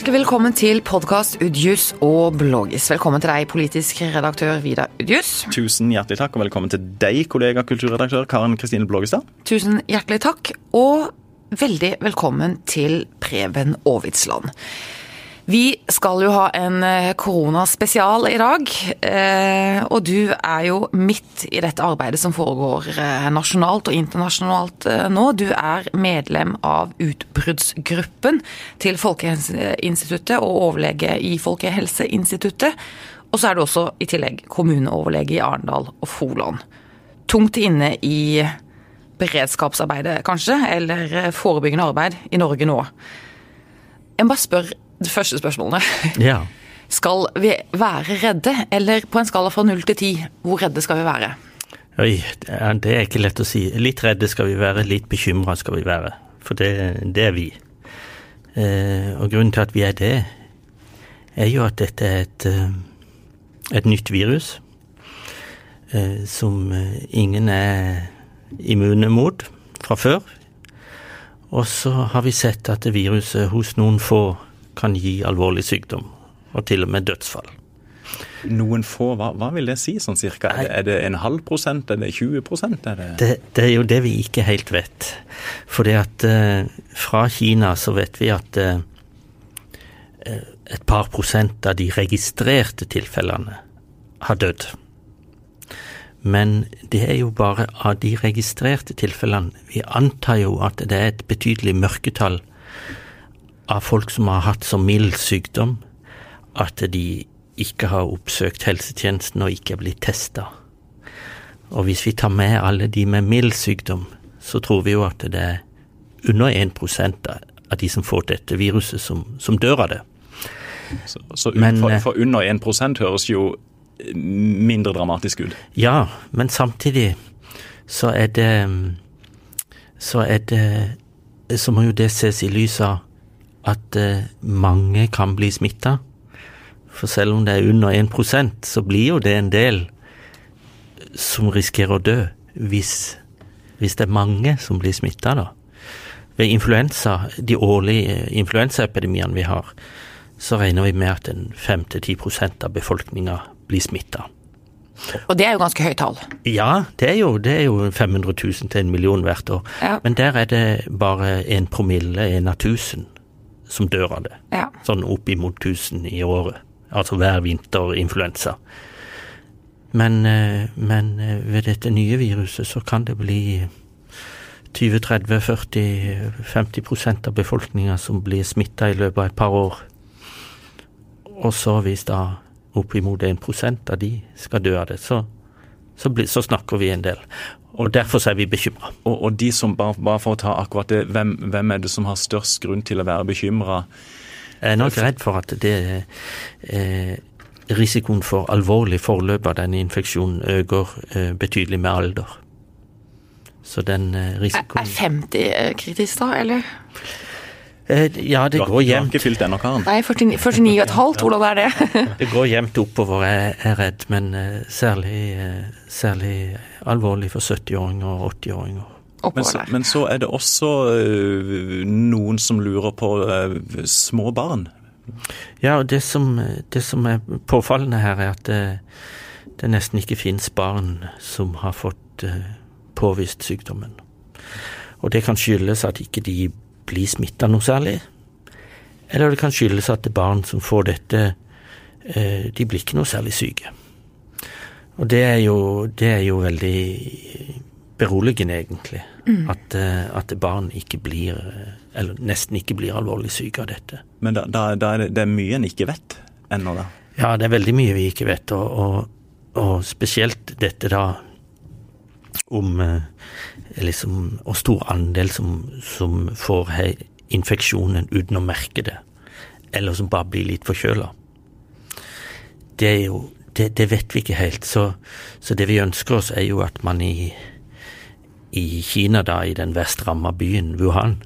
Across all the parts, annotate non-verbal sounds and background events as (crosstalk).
Hjertelig velkommen til podkast Udjus og Bloggis. Velkommen til deg, politisk redaktør Vidar Udjus. Tusen hjertelig takk, og velkommen til deg, kollega kulturredaktør Karen Kristine Bloggestad. Tusen hjertelig takk, og veldig velkommen til Preben Aavitsland. Vi skal jo ha en eh, koronaspesial i dag, eh, og du er jo midt i dette arbeidet som foregår eh, nasjonalt og internasjonalt nå. Du er medlem av utbruddsgruppen til Folkehelseinstituttet og overlege i Folkehelseinstituttet. Og så er du også i tillegg kommuneoverlege i Arendal og Froland. Tungt inne i beredskapsarbeidet, kanskje, eller forebyggende arbeid i Norge nå. Jeg må bare spørre de første spørsmålene. Ja. Skal vi være redde, eller på en skala fra null til ti, hvor redde skal vi være? Oi, det er ikke lett å si. Litt redde skal vi være, litt bekymra skal vi være. For det, det er vi. Eh, og grunnen til at vi er det, er jo at dette er et, eh, et nytt virus eh, som ingen er immune mot fra før. Og så har vi sett at viruset hos noen få kan gi alvorlig sykdom, og til og med dødsfall. Noen få, hva, hva vil det si sånn cirka? Det, er det en halv prosent, er det 20 prosent? Er det... Det, det er jo det vi ikke helt vet. For det at eh, fra Kina så vet vi at eh, et par prosent av de registrerte tilfellene har dødd. Men det er jo bare av de registrerte tilfellene. Vi antar jo at det er et betydelig mørketall av folk som har hatt så mild sykdom at de ikke har oppsøkt helsetjenesten og ikke er blitt testa. Og hvis vi tar med alle de med mild sykdom, så tror vi jo at det er under 1% av de som får dette viruset, som, som dør av det. Så, så men, for, for, under 1% høres jo mindre dramatisk ut? Ja, men samtidig så er det Så er det Så må jo det ses i lys av at eh, mange kan bli smitta. For selv om det er under 1% så blir jo det en del som risikerer å dø hvis, hvis det er mange som blir smitta, da. Ved influensa, de årlige influensaepidemiene vi har, så regner vi med at en 5-10% av befolkninga blir smitta. Og det er jo ganske høyt tall? Ja, det er jo, det er jo 500 000 til en million hvert år. Ja. Men der er det bare en promille, en av tusen, som dør av det. Ja. Sånn oppimot 1000 i året. Altså hver vinter influensa. Men, eh, men, eh, ved dette nye viruset så kan det bli 20-30-40-50% av befolkninga som blir smitta i løpet av et par år. Og så hvis da oppimot 1% av de skal dø av det, så, så, bli, så snakker vi en del. Og Derfor er vi bekymra. Og, og, de som, bare, bare, for å ta akkurat det, hvem, hvem, er det som har størst grunn til å være bekymra? Jeg er nok redd for at det eh, risikoen for alvorlig forløp av denne infeksjonen øker eh, betydelig med alder. Så den eh, risikoen Er 50 eh, kritisk, da, eller? Eh, ja, det går jevnt. Du har ikke fylt ennå, Karen? Nei, 49,5. Hvordan er det? (laughs) det går jevnt oppover, jeg er redd. Men uh, særlig, uh, særlig, alvorlig for 70-åringer og 80-åringer. Men, men, så er det også noen som lurer på små barn. Ja, og det som, det som, er påfallende her, er at det, det nesten ikke finnes barn som har fått påvist sykdommen. Og det kan skyldes at ikke de bli smitta noe særlig. Eller det kan skyldes at det barn som får dette, eh, de blir ikke noe særlig syke. Og det er jo, det er jo veldig beroligende, egentlig. Mm. At, eh, at, barn ikke blir, eller nesten ikke blir alvorlig syke av dette. Men da, da, da er det, det, er mye en ikke vet ennå, da? Ja, det er veldig mye vi ikke vet. Og, og, og spesielt dette da om liksom, og stor andel som, som får infeksjonen uten å merke det, eller som bare blir litt forkjøla. Det det, det, vet vi ikke helt. Så, så, det vi ønsker oss, er jo at man i, i Kina, da, i den verst ramma byen Wuhan,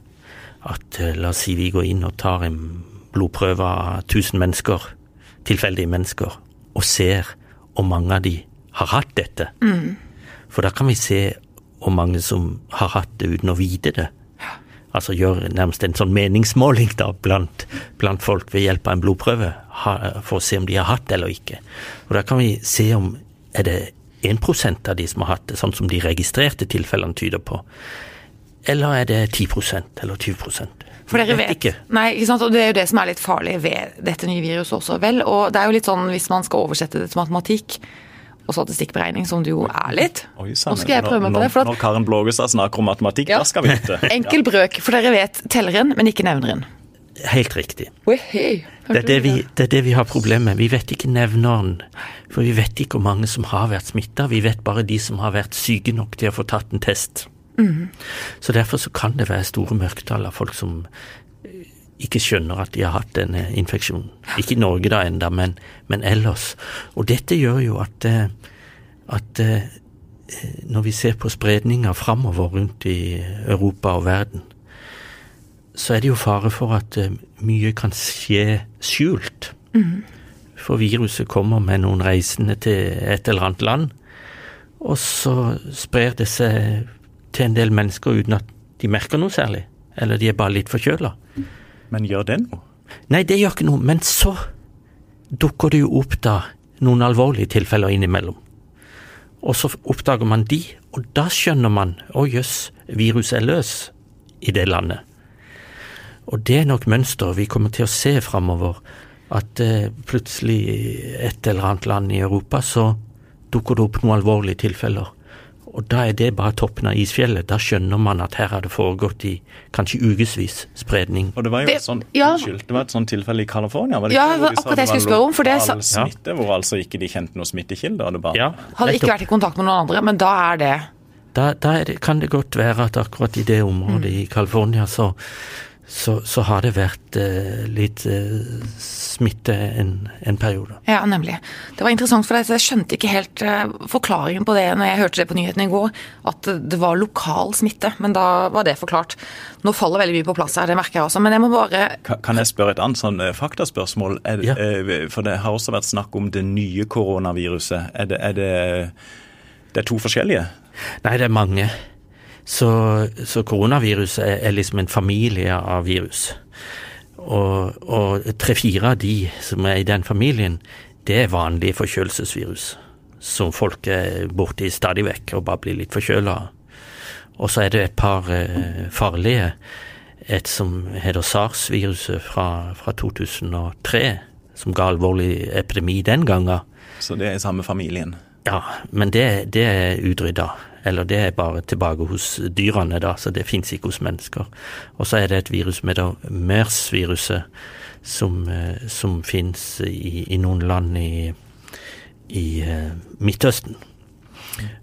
at eh, la oss si vi går inn og tar en blodprøve av 1000 mennesker, tilfeldige mennesker, og ser hvor mange av de har hatt dette. Mm. For da kan vi se hvor mange som har hatt det uten å vite det. altså gjøre nærmest en sånn meningsmåling da blant, blant folk ved hjelp av en blodprøve, for å se om de har hatt det eller ikke. Og da kan vi se om er det 1 av de som har hatt det, sånn som de registrerte tilfellene tyder på, eller er det 10% eller 20 for dere vet, ikke. Nei, ikke sant? og Det er jo det som er litt farlig ved dette nye viruset også. Vel, og det er jo litt sånn hvis man skal oversette det til matematikk, og statistikkberegning, som det jo er litt. Oi, Nå skal jeg prøve meg på det. For at, når Karen Blågestad snakker om matematikk, ja. da skal vi vite. (laughs) Enkel brøk, for dere vet telleren, men ikke nevneren. Helt riktig. Det er det, vi, det er det vi har problemer med. Vi vet ikke nevneren. For vi vet ikke hvor mange som har vært smitta. Vi vet bare de som har vært syke nok til å få tatt en test. Mm. Så derfor så kan det være store mørketall av folk som ikke skjønner at de har hatt denne infeksjonen. Ikke i Norge da enda, men, men ellers. Og dette gjør jo at, eh, at eh, når vi ser på spredninga framover rundt i Europa og verden, så er det jo fare for at eh, mye kan skje skjult. Mm. For viruset kommer med noen reisende til et eller annet land, og så sprer det seg til en del mennesker uten at de merker noe særlig. Eller de er bare litt forkjøla. Men gjør det noe? Nei, det gjør ikke noe. Men så dukker det jo opp da noen alvorlige tilfeller innimellom. Og så oppdager man de, og da skjønner man å jøss, viruset er løs i det landet. Og det er nok mønsteret vi kommer til å se framover. At eh, plutselig i et eller annet land i Europa så dukker det opp noen alvorlige tilfeller. Og da er det bare toppen av isfjellet. Da skjønner man at her har det foregått i kanskje ukevis spredning. Og det var jo et sånt, ja. unnskyld, det var et sånt tilfelle i California? Var det ja, det var akkurat det jeg skulle spørre om. For det så, smitte, hvor altså ikke de kjente noen smittekilde. Bare... Ja, Hadde ikke vært i kontakt med noen andre, men da er det Da, da er det, kan det godt være at akkurat i det området mm. i California så så, så, har det vært eh, litt eh, smitte en, en, periode. Ja, nemlig. Det var interessant for deg, så jeg skjønte ikke helt eh, forklaringen på det når jeg hørte det på nyhetene i går, at det var lokal smitte. Men da var det forklart. Nå faller veldig mye på plass her, det merker jeg også. Men jeg må bare Kan, kan jeg spørre et annet sånn eh, faktaspørsmål? Er, ja. Eh, for det har også vært snakk om det nye koronaviruset. Er det, er det, det er to forskjellige? Nei, det er mange. Så, så koronaviruset er, er, liksom en familie av virus. Og, og tre-fire av de som er i den familien, det er vanlige forkjølelsesvirus. Som folk er borti stadig vekk og bare blir litt forkjøla av. Og så er det et par eh, farlige. Et som heter sars-viruset fra, fra 2003, som ga alvorlig epidemi den gangen. Så det er i samme familien? Ja, men det, det er utrydda. Eller det er bare tilbake hos dyrene, da, så det fins ikke hos mennesker. Og så er det et virus med MERS-viruset, som, eh, som fins i, i, noen land i, i uh, Midtøsten.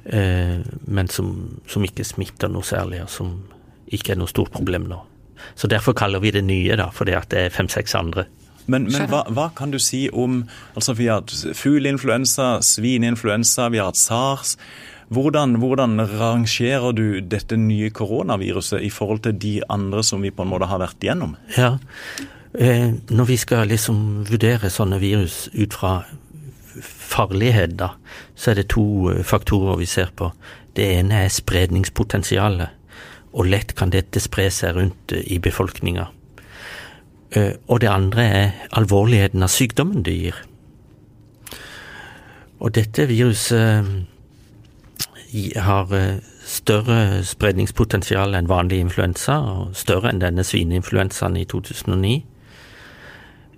Uh, men som, som, ikke smitter noe særlig, og som ikke er noe stort problem nå. Så derfor kaller vi det nye, da, fordi at det er fem-seks andre. Men, men hva, hva, kan du si om altså Vi har hatt fugleinfluensa, svineinfluensa, vi har hatt sars. Hvordan, hvordan, rangerer du dette nye koronaviruset i forhold til de andre som vi på en måte har vært igjennom? Ja, eh, Når vi skal liksom vurdere sånne virus ut fra farlighet, da, så er det to eh, faktorer vi ser på. Det ene er spredningspotensialet. Og lett kan dette spre seg rundt eh, i befolkninga. Og det andre er alvorligheten av sykdommen det gir. Og dette viruset har eh, større spredningspotensial enn vanlig influensa, og større enn denne svineinfluensaen i 2009.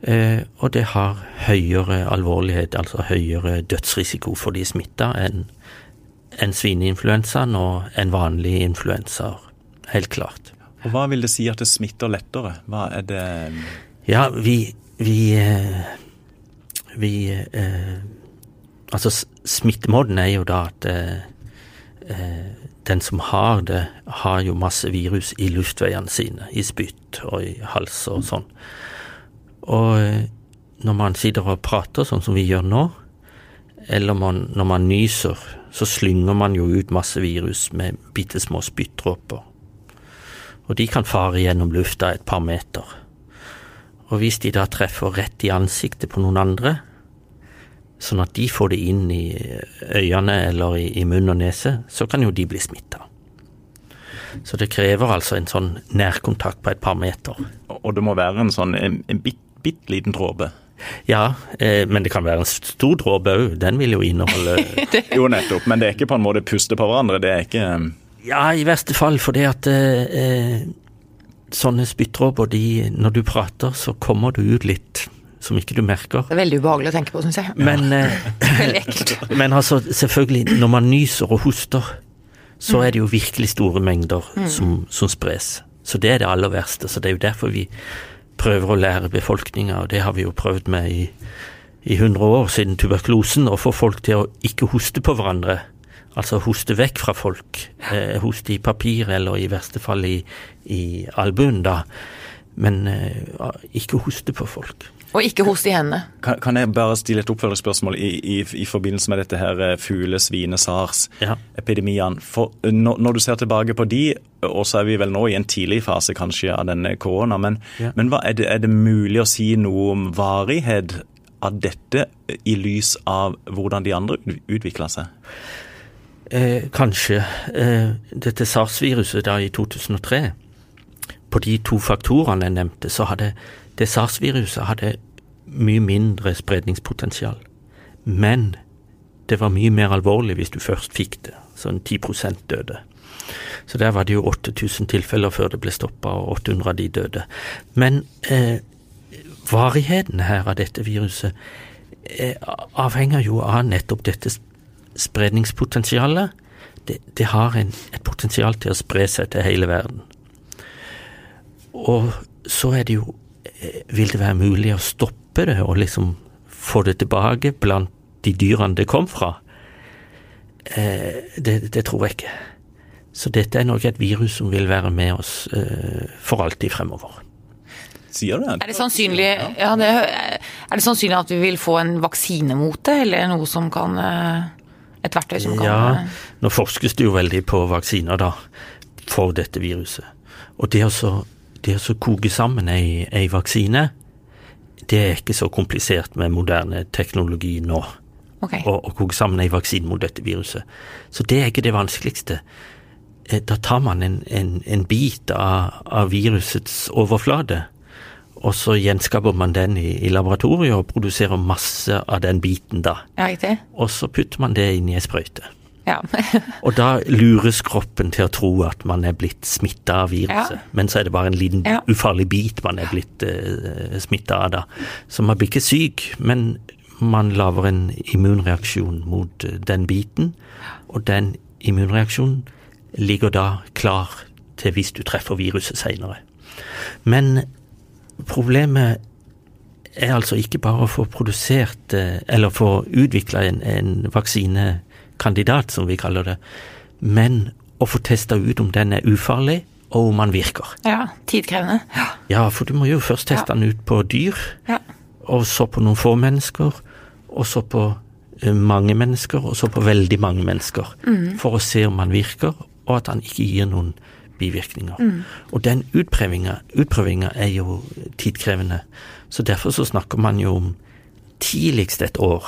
Eh, og det har høyere alvorlighet, altså høyere dødsrisiko for de smitta enn en svineinfluensaen og en vanlig influensa. Helt klart. Og Hva vil det si at det smitter lettere? Hva er det Ja, vi Vi, eh, vi Altså, smittemåten er jo da at Eh, den som har det, har jo masse virus i luftveiene sine, i spytt og i hals og sånn. Og eh, når man sitter og prater sånn som vi gjør nå, eller man, når man nyser, så slynger man jo ut masse virus med bitte små spyttdråper. Og de kan fare gjennom lufta et par meter. Og hvis de da treffer rett i ansiktet på noen andre, sånn at de får det inn i øynene eller i, i munn og nese, så kan jo de bli smitta. Så det krever altså en sånn nærkontakt på et par meter. Og det må være en sånn en, en bitte bitt liten dråpe. Ja, eh, men det kan være en stor dråpe òg. Den vil jo inneholde (laughs) Jo, nettopp. Men det er ikke på en måte puste på hverandre. Det er ikke Ja, i verste fall. For det at eh, sånne spyttdråper, de Når du prater, så kommer du ut litt som ikke du merker. Det er veldig ubehagelig å tenke på, syns jeg. Men, (laughs) eh, (laughs) men altså, selvfølgelig, når man nyser og hoster, så er det jo virkelig store mengder som, som spres. Så det er det aller verste. Så det er jo derfor vi prøver å lære befolkninga, og det har vi jo prøvd med i, i 100 år siden tuberkulosen, å få folk til å ikke hoste på hverandre. Altså hoste vekk fra folk. Eh, hoste i papir, eller i verste fall i, i albuen, da. Men eh, ikke hoste på folk. Og ikke hoste i hendene. Kan, kan jeg bare stille et oppfølgingsspørsmål i, i, i forbindelse med dette her eh, fugle-, svine-, Ja. SARS-epidemiene? For eh, når, når du ser tilbake på de, og så er vi vel nå i en tidlig fase kanskje av denne korona, men, Ja. men hva, er, det, er det mulig å si noe om varighet av dette i lys av hvordan de andre utvikla seg? Eh, kanskje eh, dette SARS-viruset da i 2003 På de to faktorene jeg nevnte, så hadde det SARS-viruset hadde mye mindre spredningspotensial. Men det var mye mer alvorlig hvis du først fikk det. Sånn 10 døde. Så der var det jo 8000 tilfeller før det ble stoppa, og 800 av de døde. Men eh, varigheten her av dette viruset eh, avhenger jo av nettopp dette spredningspotensialet. Det, det har en, et potensial til å spre seg til hele verden. Og så er det jo Vil det være mulig å stoppe det og liksom få det tilbake blant de dyrene det kom fra? Eh, det, det tror jeg ikke. Så dette er nok et virus som vil være med oss eh, for alltid fremover. Sier du det? Er det, sannsynlig, ja, det, er det sannsynlig at vi vil få en vaksine mot det, eller noe som kan eh, Et verktøy som kan Ja, eh, nå forskes det jo veldig på vaksiner da, for dette viruset. Og det å så, det å så koke sammen ei, ei vaksine, det er ikke så komplisert med moderne teknologi nå. Okay. Å, å koke sammen ei vaksine mot dette viruset. Så det er ikke det vanskeligste. Eh, Da tar man en, en, en bit av, av virusets overflate, og så gjenskaper man den i, i laboratoriet og produserer masse av den biten da. Ja? Og så putter man det inn i ei sprøyte. Ja. (laughs) Og da lures kroppen til å tro at man er blitt smitta av viruset, Ja. men så er det bare en liten Ja. ufarlig bit man er blitt uh, smitta av da. Så man blir ikke syk, men man lager en immunreaksjon mot eh, den biten, og den immunreaksjonen ligger da klar til hvis du treffer viruset seinere. Men problemet er altså ikke bare å få produsert, eh, eller få utvikla en, en vaksinekandidat, som vi kaller det, men å få testa ut om den er ufarlig, og om den virker. ja. Tidkrevende. Ja. Ja, for du må jo først teste Ja. den ut på dyr, ja. og så på noen få mennesker, og så på eh, mange mennesker, og så på veldig mange mennesker, for å se om den virker, og at den ikke gir noen bivirkninger. Og den utprøvinga er jo tidkrevende, så derfor så snakker man jo om tidligst et år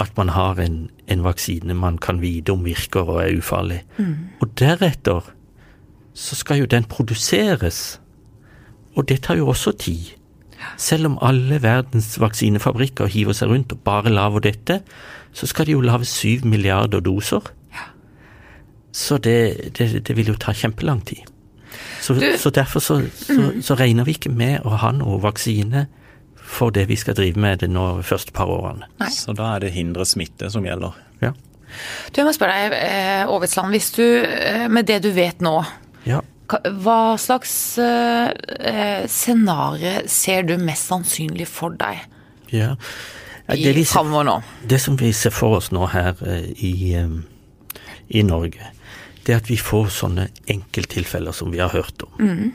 at man har en, en vaksine man kan vite om virker og er ufarlig. Og deretter så skal jo den produseres, og det tar jo også tid. Selv om alle verdens vaksinefabrikker hiver seg rundt og bare lager dette, så skal de jo lage syv milliarder doser. Så det, det, det vil jo ta kjempelang tid. Så, Du- så derfor så, så, så regner vi ikke med å ha noe vaksine for det vi skal drive med det nå første par årene. Nei. Så da er det hindre smitte som gjelder. Ja. Du, jeg må spørre deg, eh, Aavitsland, hvis du, eh, med det du vet nå, ja. hva slags eh, eh, scenario ser du mest sannsynlig for deg ja. I Det, ser, framover nå? det som vi ser for oss nå her i, i Norge, det at vi får sånne enkelttilfeller som vi har hørt om. Mm.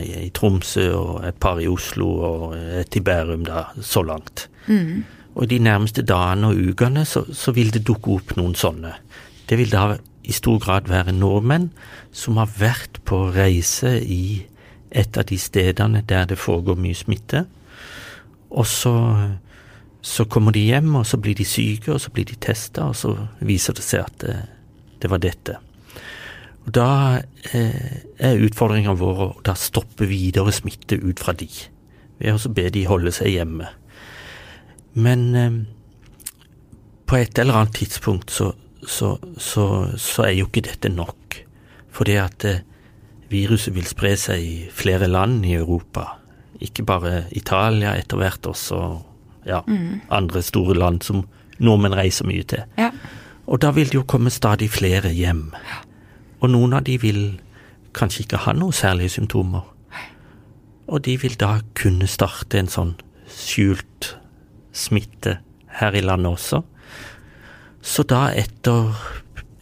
I, Tromsø og et par i Oslo og et i Bærum da, så langt. Og i de nærmeste dagene og ukene så, så vil det dukke opp noen sånne. Det vil da i stor grad være nordmenn som har vært på reise i et av de stedene der det foregår mye smitte. Og så, så kommer de hjem, og så blir de syke, og så blir de testa, og så viser det seg at det, det var dette. Og Da eh, er utfordringa vår å da stoppe videre smitte ut fra de, ved å be de holde seg hjemme. Men eh, på et eller annet tidspunkt så, så, så, så er jo ikke dette nok. Fordi at eh, viruset vil spre seg i flere land i Europa. Ikke bare Italia etter hvert, også ja, mm. andre store land som nordmenn reiser mye til. Ja. Og da vil det jo komme stadig flere hjem. Og noen av de vil kanskje ikke ha noen særlige symptomer. Og de vil da kunne starte en sånn skjult smitte her i landet også. Så da etter,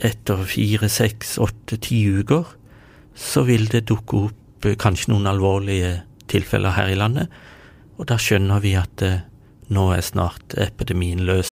etter fire, seks, åtte, ti uker, så vil det dukke opp kanskje noen alvorlige tilfeller her i landet. Og da skjønner vi at eh, nå er snart epidemien løs.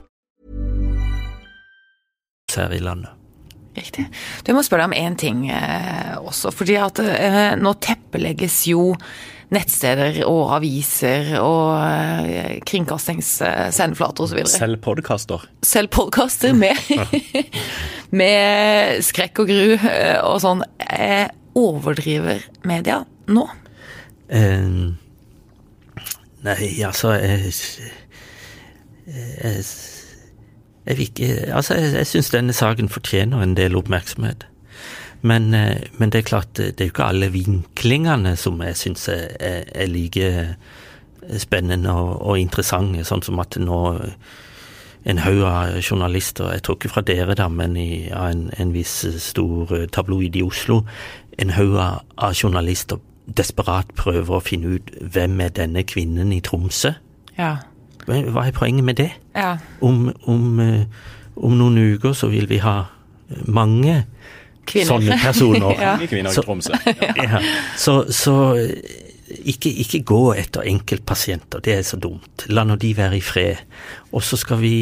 Her i landet. Riktig. Du, må spørre deg om én ting eh, også. fordi at eh, nå teppelegges jo nettsteder og aviser og eh, kringkastingssendeflater osv. Selv podkaster. Selv podkaster med, (laughs) (laughs) med skrekk og gru eh, og sånn. Eh, overdriver media nå? Eh, nei, altså jeg, jeg, jeg, ikke Altså, jeg, jeg syns denne saken fortjener en del oppmerksomhet. Men, eh, men, det er klart, det er jo ikke alle vinklingene som jeg syns er, er, like eh, spennende og, og, interessante. Sånn som at nå en haug av journalister, jeg tror ikke fra dere, da, men i, av en, en, viss stor eh, tabloid i Oslo, en haug av journalister desperat prøver å finne ut hvem er denne kvinnen i Tromsø. Ja. Hva er poenget med det? Ja. Om, om, om noen uker så vil vi ha mange Kvinner. sånne personer. (laughs) ja. Kvinner i Tromsø. (laughs) Ja. ja. Så, så ikke, ikke, gå etter enkeltpasienter, det er så dumt. La nå de være i fred. Og så skal vi,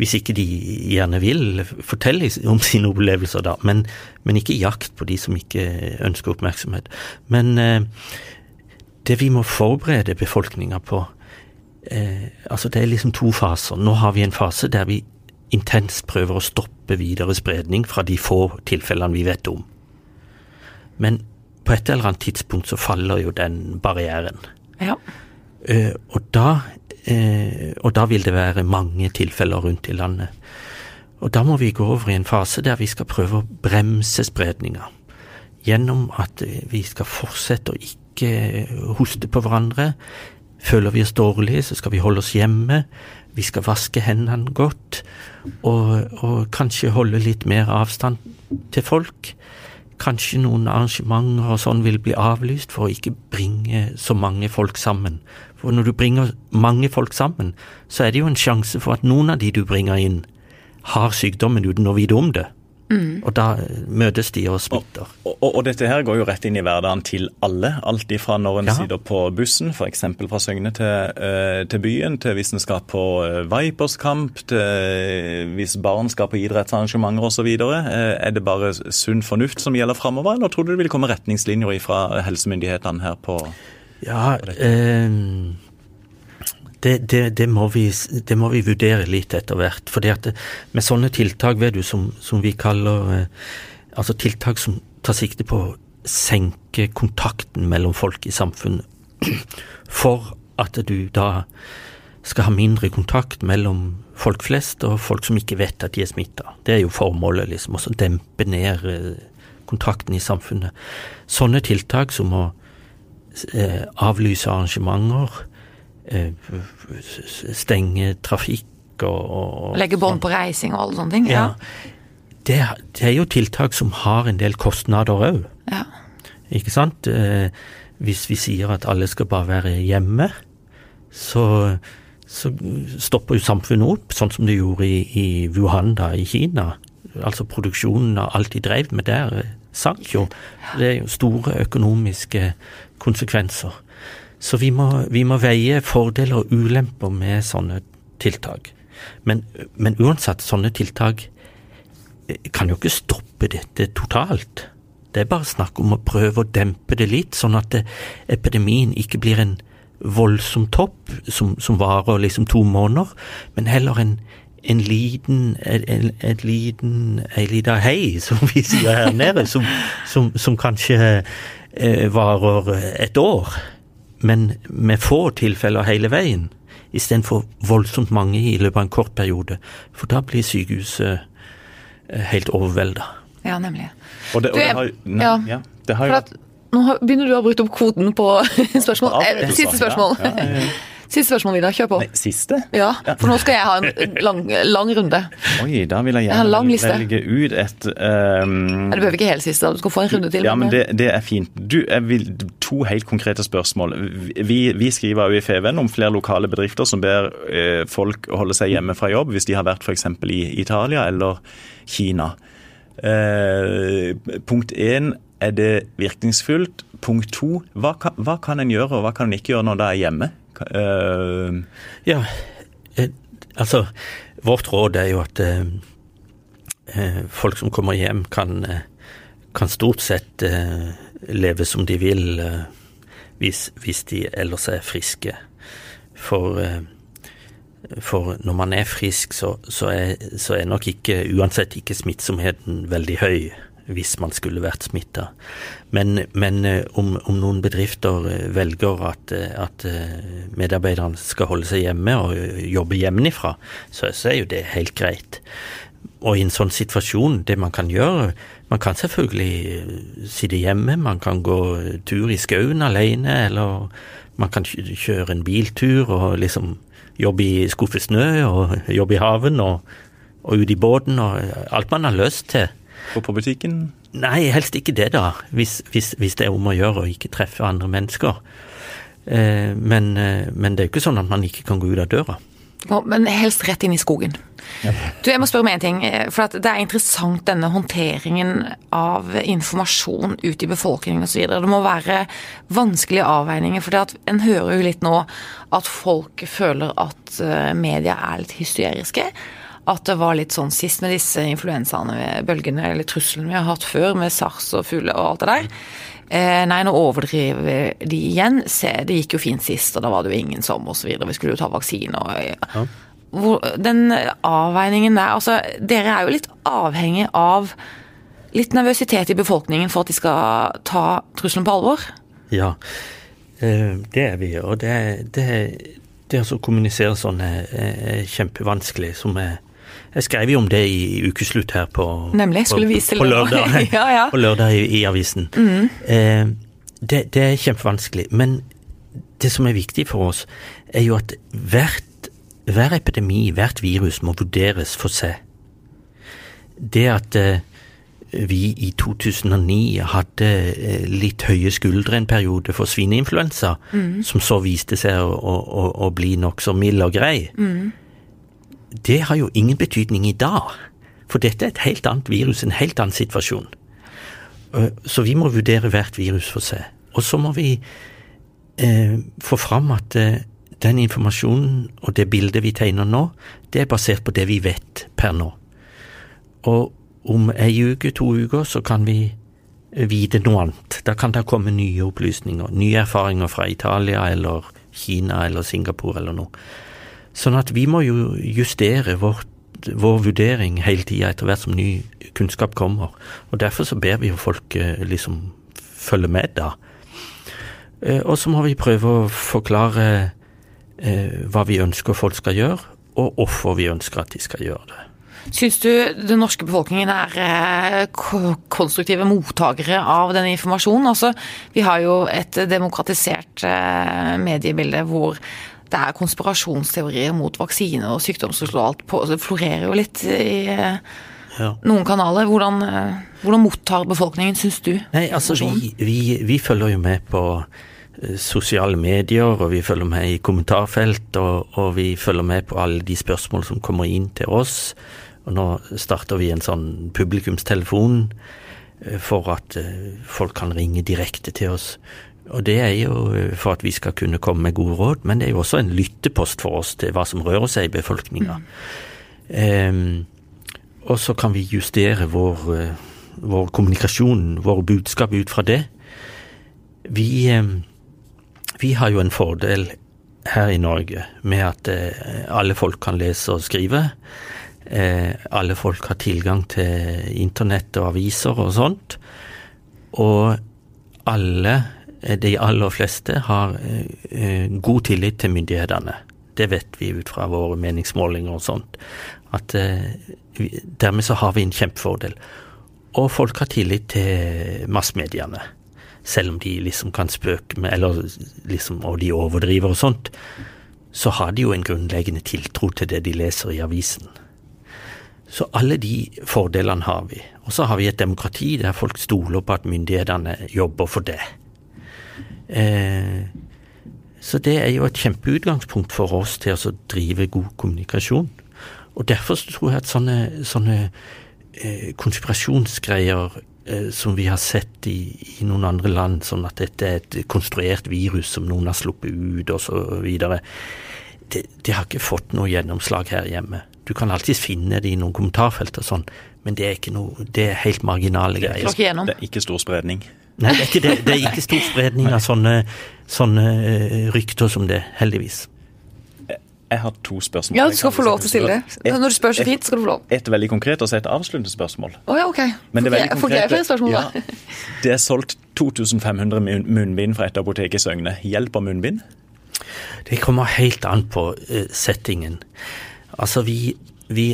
hvis ikke de gjerne vil, fortelle om sine opplevelser, da. Men, men ikke jakt på de som ikke ønsker oppmerksomhet. Men det vi må forberede befolkninga på eh, Altså, det er liksom to faser. Nå har vi en fase der vi intenst prøver å stoppe videre spredning fra de få tilfellene vi vet om. Men på et eller annet tidspunkt så faller jo den barrieren. Ja. Eh, og, da, eh, og da vil det være mange tilfeller rundt i landet. Og da må vi gå over i en fase der vi skal prøve å bremse spredninga. Gjennom at vi skal fortsette å ikke hoste på hverandre. Føler vi oss dårlige, så skal vi holde oss hjemme. Vi skal vaske hendene godt, og, og, kanskje holde litt mer avstand til folk. Kanskje noen arrangementer og sånn vil bli avlyst for å ikke bringe så mange folk sammen. For når du bringer mange folk sammen, så er det jo en sjanse for at noen av de du bringer inn, har sykdommen uten å vite om det. Mm. Og da møtes de og smitter. Og, og, og, dette her går jo rett inn i hverdagen til alle. Alt ifra når en ja. sitter på bussen, f.eks. fra Søgne til, uh, til, byen, til hvis en skal på Viperskamp, Vipers-kamp, til hvis barn skal på idrettsarrangementer osv. Uh, er det bare sunn fornuft som gjelder framover, eller tror du det vil komme retningslinjer fra helsemyndighetene her på Ja, på det, det, det, må vi, det, må vi, vurdere litt etter hvert. fordi at med sånne tiltak, vet du, som, som vi kaller eh, Altså tiltak som tar sikte på å senke kontakten mellom folk i samfunnet. (clears throat) For at du da skal ha mindre kontakt mellom folk flest og folk som ikke vet at de er smitta. Det er jo formålet, liksom. Å dempe ned eh, kontakten i samfunnet. Sånne tiltak som å eh, avlyse arrangementer, stenge trafikk og, og Legge bånd på reising og alle sånne ting? Ja. ja. Det, det, er jo tiltak som har en del kostnader òg. Ja. Ikke sant? Eh, hvis vi sier at alle skal bare være hjemme, så, så stopper jo samfunnet opp, sånn som det gjorde i, i Wuhan da, i Kina. altså produksjonen av alt de drev med der, eh, sank jo. Det er jo store økonomiske konsekvenser. Så vi må, vi må veie fordeler og ulemper med sånne tiltak. Men, men uansett, sånne tiltak eh, kan jo ikke stoppe dette totalt. Det er bare snakk om å prøve å dempe det litt, sånn at det, epidemien ikke blir en voldsom topp som, som varer liksom to måneder, men heller en, en liten, en, en, en liten, ei lita hei, som vi sier her nede, som, som, som kanskje eh, varer et år, men med få tilfeller hele veien, istedenfor voldsomt mange i løpet av en kort periode, for da blir sykehuset eh, helt overvelda. Ja, nemlig. Og det, og det har, nei, ja. ja, det har For jo at, nå begynner du å ha brukt opp kvoten på (laughs) spørsmål. Eh. Siste spørsmål. Ja, ja, ja. Siste spørsmål, Vidar. Kjør på. Nei, siste? Ja, for nå skal jeg ha en lang, lang runde. Oi, da vil jeg gjerne jeg velge ut et um... Du behøver ikke helt siste, du skal få en runde til. Ja, men det, det er fint. Du, jeg vil, To helt konkrete spørsmål. Vi, vi skriver jo i FVN om flere lokale bedrifter som ber eh, folk holde seg hjemme fra jobb hvis de har vært f.eks. i Italia eller Kina. Uh, punkt én, er det virkningsfullt? Punkt to, hva kan, hva kan en gjøre og hva kan en ikke gjøre når det er hjemme? Eh, Ja, eh, altså Vårt råd er jo at eh, folk som kommer hjem, kan, kan stort sett eh, leve som de vil hvis, hvis de ellers er friske. For, for når man er frisk, så, så, er, så er nok ikke, uansett ikke smittsomheten veldig høy hvis man skulle vært smitta. Men, men eh, om, om noen bedrifter eh, velger at, eh, at medarbeiderne skal holde seg hjemme og jobbe hjemmefra, så, så er jo det helt greit. Og i en sånn situasjon, det man kan gjøre Man kan selvfølgelig sitte hjemme, man kan gå tur i skauen alene, eller man kan kjøre en biltur og liksom jobbe i skuffe snø, og jobbe i haven, og, og ute i båten, og alt man har lyst til. Gå på butikken? Nei, helst ikke det, da. Hvis, hvis, hvis det er om å gjøre å ikke treffe andre mennesker. Eh, men, eh, men det er jo ikke sånn at man ikke kan gå ut av døra. Ja, Men helst rett inn i skogen. Du, jeg må spørre om en ting. eh, For at det er interessant denne håndteringen av informasjon ut i befolkningen osv. Det må være vanskelige avveininger. For en hører jo litt nå at folk føler at media er litt hysteriske. At det var litt sånn sist med disse influensaene, bølgene eller truslene vi har hatt før, med sars og fugler og alt det der. Eh, nei, nå overdriver de igjen. Se, det gikk jo fint sist, og da var det jo ingen som osv. Vi skulle jo ta vaksine og ja. Hvor, Den avveiningen der Altså, dere er jo litt avhengig av litt nervøsitet i befolkningen for at de skal ta trusselen på alvor. Ja, eh, det er vi. Og det, det, det å kommunisere sånn er, er kjempevanskelig. Som er, jeg skrev jo om det i ukeslutt her på, Nemlig, på, på lørdag, (laughs) Ja, ja. på lørdag i, i avisen. Eh, det, det er kjempevanskelig. Men det som er viktig for oss, er jo at hvert, hver epidemi, hvert virus, må vurderes for seg. Det at eh, vi i 2009 hadde eh, litt høye skuldre en periode for svineinfluensa, som så viste seg å, å, å, bli nokså mild og grei, det har jo ingen betydning i dag. For dette er et helt annet virus, en helt annen situasjon. Eh, Så vi må vurdere hvert virus for seg. Og så må vi eh, få fram at eh, den informasjonen og det bildet vi tegner nå, det er basert på det vi vet per nå. Og om ei uke, to uker, så kan vi vite noe annet. Da kan det komme nye opplysninger, nye erfaringer fra Italia eller Kina eller Singapore eller noe. Sånn at vi må jo justere vårt, vår vurdering hele tida etter hvert som ny kunnskap kommer. Og derfor så ber vi jo folk eh, liksom følge med, da. Eh, Og så må vi prøve å forklare eh, hva vi ønsker folk skal gjøre, og hvorfor vi ønsker at de skal gjøre det. Syns du den norske befolkningen er konstruktive mottakere av denne informasjonen? Altså, vi har jo et demokratisert mediebilde hvor det er konspirasjonsteorier mot vaksine og sykdomsutslag alt på. Det florerer jo litt i Ja. noen kanaler. Hvordan, eh, hvordan mottar befolkningen, syns du? Nei, altså vi, vi, vi følger jo med på eh, sosiale medier, og vi følger med i kommentarfelt, og, og vi følger med på alle de spørsmål som kommer inn til oss. Og nå starter vi en sånn publikumstelefon eh, for at folk kan ringe direkte til oss. Og det er jo eh, for at vi skal kunne komme med gode råd, men det er jo også en lyttepost for oss til hva som rører seg i befolkninga. Um, og så kan vi justere vår, vår kommunikasjon, våre budskap ut fra det. Vi, vi har jo en fordel her i Norge med at alle folk kan lese og skrive. Alle folk har tilgang til internett og aviser og sånt. Og alle Eh, de aller fleste har eh, god tillit til myndighetene. Det vet vi ut fra våre meningsmålinger og sånt. At eh, dermed så har vi en kjempefordel. Og folk har tillit til massmediene. Selv om de liksom kan spøke med, eller liksom, og de overdriver og sånt, så har de jo en grunnleggende tiltro til det de leser i avisen. Så alle de fordelene har vi. Og så har vi et demokrati der folk stoler på at myndighetene jobber for det. Eh, så det er jo et kjempeutgangspunkt for oss til å drive god kommunikasjon. Og derfor tror jeg at sånne, sånne eh, konspirasjonsgreier eh, som vi har sett i, i, noen andre land, sånn at dette er et konstruert virus som noen har sluppet ut osv., det, det har ikke fått noe gjennomslag her hjemme. Du kan alltids finne det i noen kommentarfelt og sånn, men det er, ikke noe, det er helt marginale greier. Det er ikke stor spredning. Nei, det er ikke, det, det er ikke stor spredning av sånne, sånne eh, rykter som det, heldigvis. Jeg har to spørsmål. Ja, du skal få lov til å stille det. Når du spør så fint, skal du få lov. Et veldig konkret og så et avsluttende spørsmål. Oh, ja, ok. Men det er veldig Får jeg flere spørsmål, da? Ja, det er solgt 2500 munnbind fra et apotek i Søgne. Hjelper munnbind? Det kommer helt an på uh, settingen. Altså, vi, vi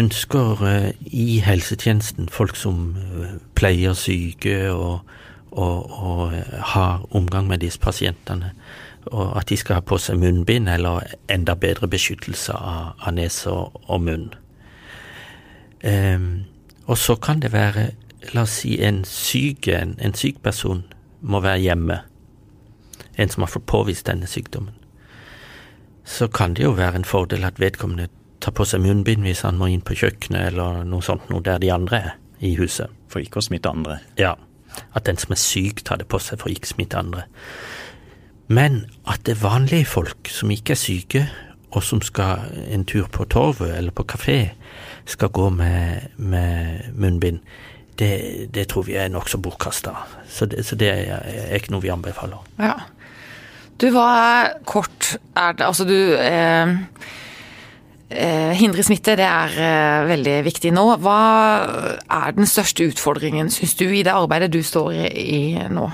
ønsker uh, i helsetjenesten folk som uh, pleier syke og og, og ha omgang med disse pasientene. Og at de skal ha på seg munnbind eller enda bedre beskyttelse av, av nese og, og munn. Um, og så kan det være, la oss si, en syk, en, en syk person må være hjemme. En som har fått påvist denne sykdommen. Så kan det jo være en fordel at vedkommende tar på seg munnbind hvis han må inn på kjøkkenet eller noe sånt, noe der de andre er i huset. For ikke å smitte andre. Ja at den som er syk, tar det på seg for å ikke smitte andre. Men at det er vanlige folk som ikke er syke, og som skal en tur på torvet eller på kafé, skal gå med, med munnbind, det, det, tror vi er nokså bortkasta. Så, så det er, ikke noe vi anbefaler. Ja. Du, hva kort er det Altså, du Eh, hindre smitte, det er eh, veldig viktig nå. Hva er den største utfordringen, syns du, i det arbeidet du står i nå?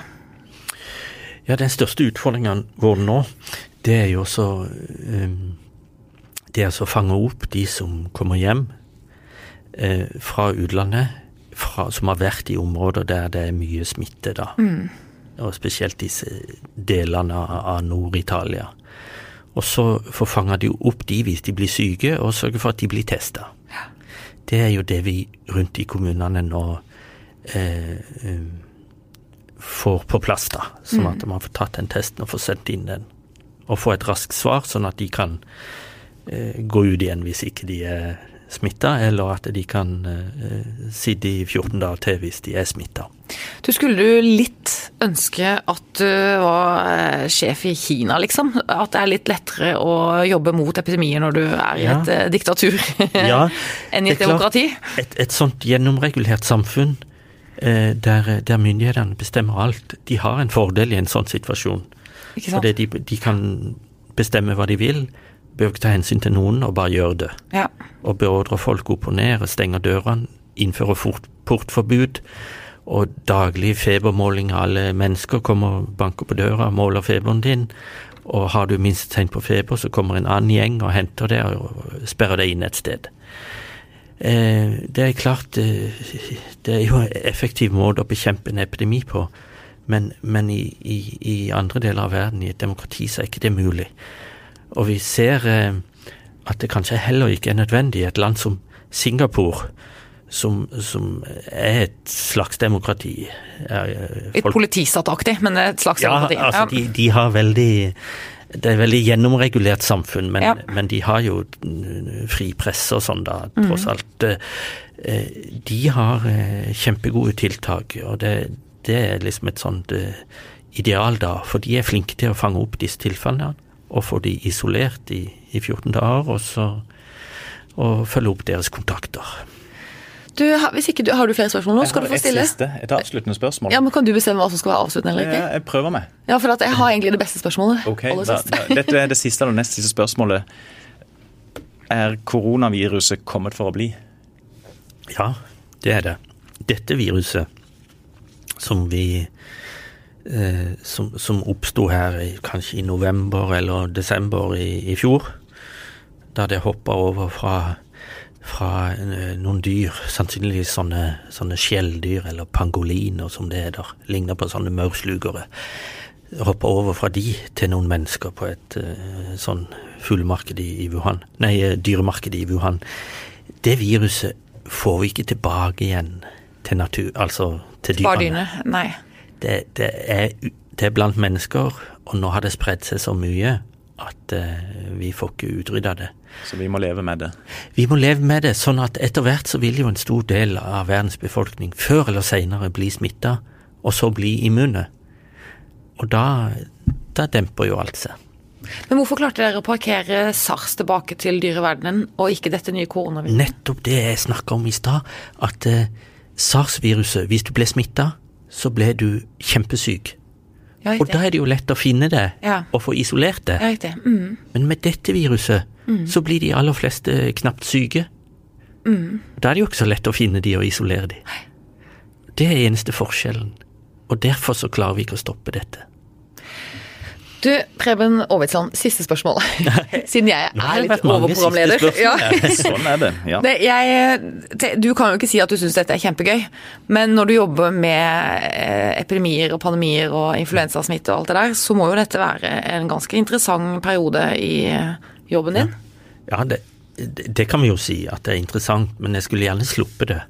Ja, den største utfordringen vår nå, det er jo også um, Det er å fange opp de som kommer hjem fra utlandet, fra, som har vært i områder der det er mye smitte, da. Mm. Og spesielt disse delene av Nord-Italia. Og så få fanga de opp de hvis de blir syke, og sørge for at de blir testa. Ja. Det er jo det vi rundt i kommunene nå eh, eh, får på plass, da. Sånn at mm. man får tatt den testen og får sendt inn den. Og få et raskt svar, sånn at de kan eh, gå ut igjen hvis ikke de er smitta, eller at de kan uh, sitte i 14 dager til hvis de er smitta. Du skulle du litt ønske at du var eh, sjef i Kina, liksom? At det er litt lettere å jobbe mot epidemier når du er i et (laughs) ja. diktatur (laughs) ja, enn i et demokrati? Et, et, sånt gjennomregulert samfunn der, der, myndighetene bestemmer alt, de har en fordel i en sånn situasjon. Fordi de, de kan bestemme hva de vil bør ikke ta hensyn til noen og bare gjøre det. Ja. Og beordrer folk opp og ned og stenge dørene, innføre fort, portforbud og daglig febermåling av alle mennesker. Kommer og banker på døra og måler feberen din. Og har du minst tegn på feber, så kommer en annen gjeng og henter deg og sperrer deg inn et sted. Eh, det er klart eh, det er jo en effektiv måte å bekjempe en epidemi på, men, men i, i, i andre deler av verden, i et demokrati, så er ikke det mulig. Og vi ser eh, at det kanskje heller ikke er nødvendig i et land som Singapore, som, som er et slags demokrati. Et politisattaktig, men et slags ja, demokrati. Altså, ja, de, de, har veldig det er et veldig gjennomregulert samfunn, men, Ja. men de har jo mm, fri presse og sånn, da, tross alt. Eh, eh, De har eh, kjempegode tiltak, og det, det er liksom et sånt eh, ideal, da. For de er flinke til å fange opp disse tilfellene, og få de isolert i, i 14 dager, og så og følge opp deres kontakter. Du, hvis ikke du, har du flere spørsmål nå, Jeg skal har du få et siste, et avsluttende spørsmål. Ja, men Kan du bestemme hva som skal være avsluttende eller ikke? jeg prøver meg. Ja, for at jeg har egentlig det beste spørsmålet. Ok, aller da, da, Dette er det siste eller nest siste spørsmålet. Er koronaviruset kommet for å bli? Ja, det er det. Dette viruset som vi eh, Som, som oppsto her i, kanskje i november eller desember i, i fjor, da det hoppa over fra, fra eh, noen dyr, sannsynligvis sånne, sånne skjelldyr eller pangoliner som det heter, ligner på sånne maurslugere. Hoppa over fra de til noen mennesker på et eh, sånn fuglemarked i, Wuhan, nei, dyremarked i Wuhan. Det viruset får vi ikke tilbake igjen til natur, altså til dyrene. Nei. Det, det, er, det er blant mennesker, og nå har det spredd seg så mye at uh, vi får ikke utrydda det. Så vi må leve med det. Vi må leve med det, sånn at etter hvert så vil jo en stor del av verdens befolkning før eller senere bli smitta, og så bli immune. Og da, da demper jo alt seg. Men hvorfor klarte dere å parkere SARS tilbake til dyreverdenen, og ikke dette nye koronaviruset? Nettopp det jeg snakka om i stad, at uh, SARS-viruset, hvis du ble smitta, så ble du kjempesyk. Ja, Og da er det jo lett å finne det, Ja. og få isolert det. Ja. Mm. Men med dette viruset, så blir de aller fleste knapt syke. Da er det jo ikke så lett å finne de og isolere de. Det er eneste forskjellen. Og derfor så klarer vi ikke å stoppe dette. Du, Preben Aavitsland, siste spørsmål. (laughs) Siden jeg er litt overprogramleder. Ja. Sånn er det. ja. Det, jeg, du kan jo ikke si at du syns dette er kjempegøy, men når du jobber med eh, epidemier og pandemier og influensasmitte og alt det der, så må jo dette være en ganske interessant periode i eh, jobben din. Ja, det, det det kan vi jo si at det er interessant, men jeg skulle gjerne sluppet det.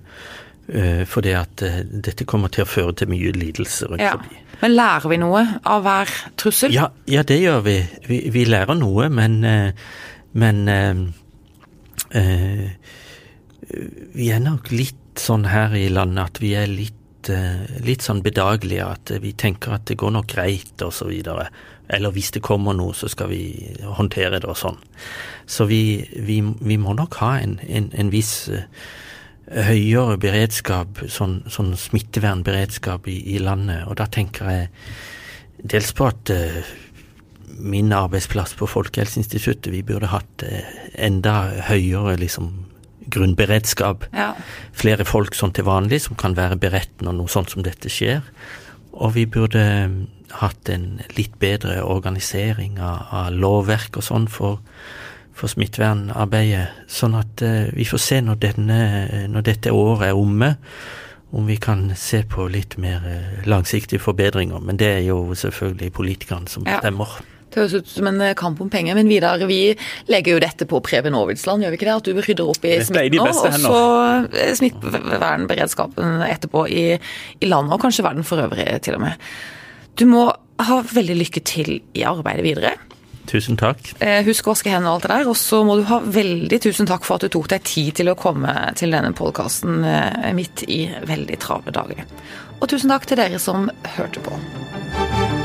Uh, fordi at eh, dette kommer til å føre til mye lidelse rundt Ja. forbi. Men lærer vi noe av hver trussel? Ja, ja, det gjør vi. Vi, vi lærer noe, men, eh, men uh, uh, Vi er nok litt sånn her i landet at vi er litt, uh, litt sånn bedagelige. At vi tenker at det går nok greit, og så videre. Eller hvis det kommer noe, så skal vi håndtere det og sånn. Så vi, vi, vi må nok ha en, en, en viss eh, høyere beredskap, sånn, sånn smittevernberedskap i, i landet. Og da tenker jeg dels på at eh, min arbeidsplass på Folkehelseinstituttet, vi burde hatt eh, enda høyere liksom grunnberedskap. Ja. Flere folk sånn til vanlig som kan være beredt når noe sånt som dette skjer. Og vi burde eh, hatt en litt bedre organisering av, av lovverk og sånn for, for smittevernarbeidet, sånn at eh, vi får se når, denne, når dette året er omme, om vi kan se på litt mer eh, langsiktige forbedringer. Men det er jo selvfølgelig politikerne som Ja. bestemmer. Det høres ut som en eh, kamp om penger, men Vidar, vi legger jo dette på Preben Aavitsland, gjør vi ikke det? At du rydder opp i smitten nå, og så eh, smittevernberedskapen etterpå i, i landet, og kanskje verden for øvrig til og med. Du må ha veldig lykke til i arbeidet videre. Tusen takk. Eh, Husk å vaske hendene og alt det der, og så må du ha veldig tusen takk for at du tok deg tid til å komme til denne podkasten midt i veldig travle dager. Og tusen takk til dere som hørte på.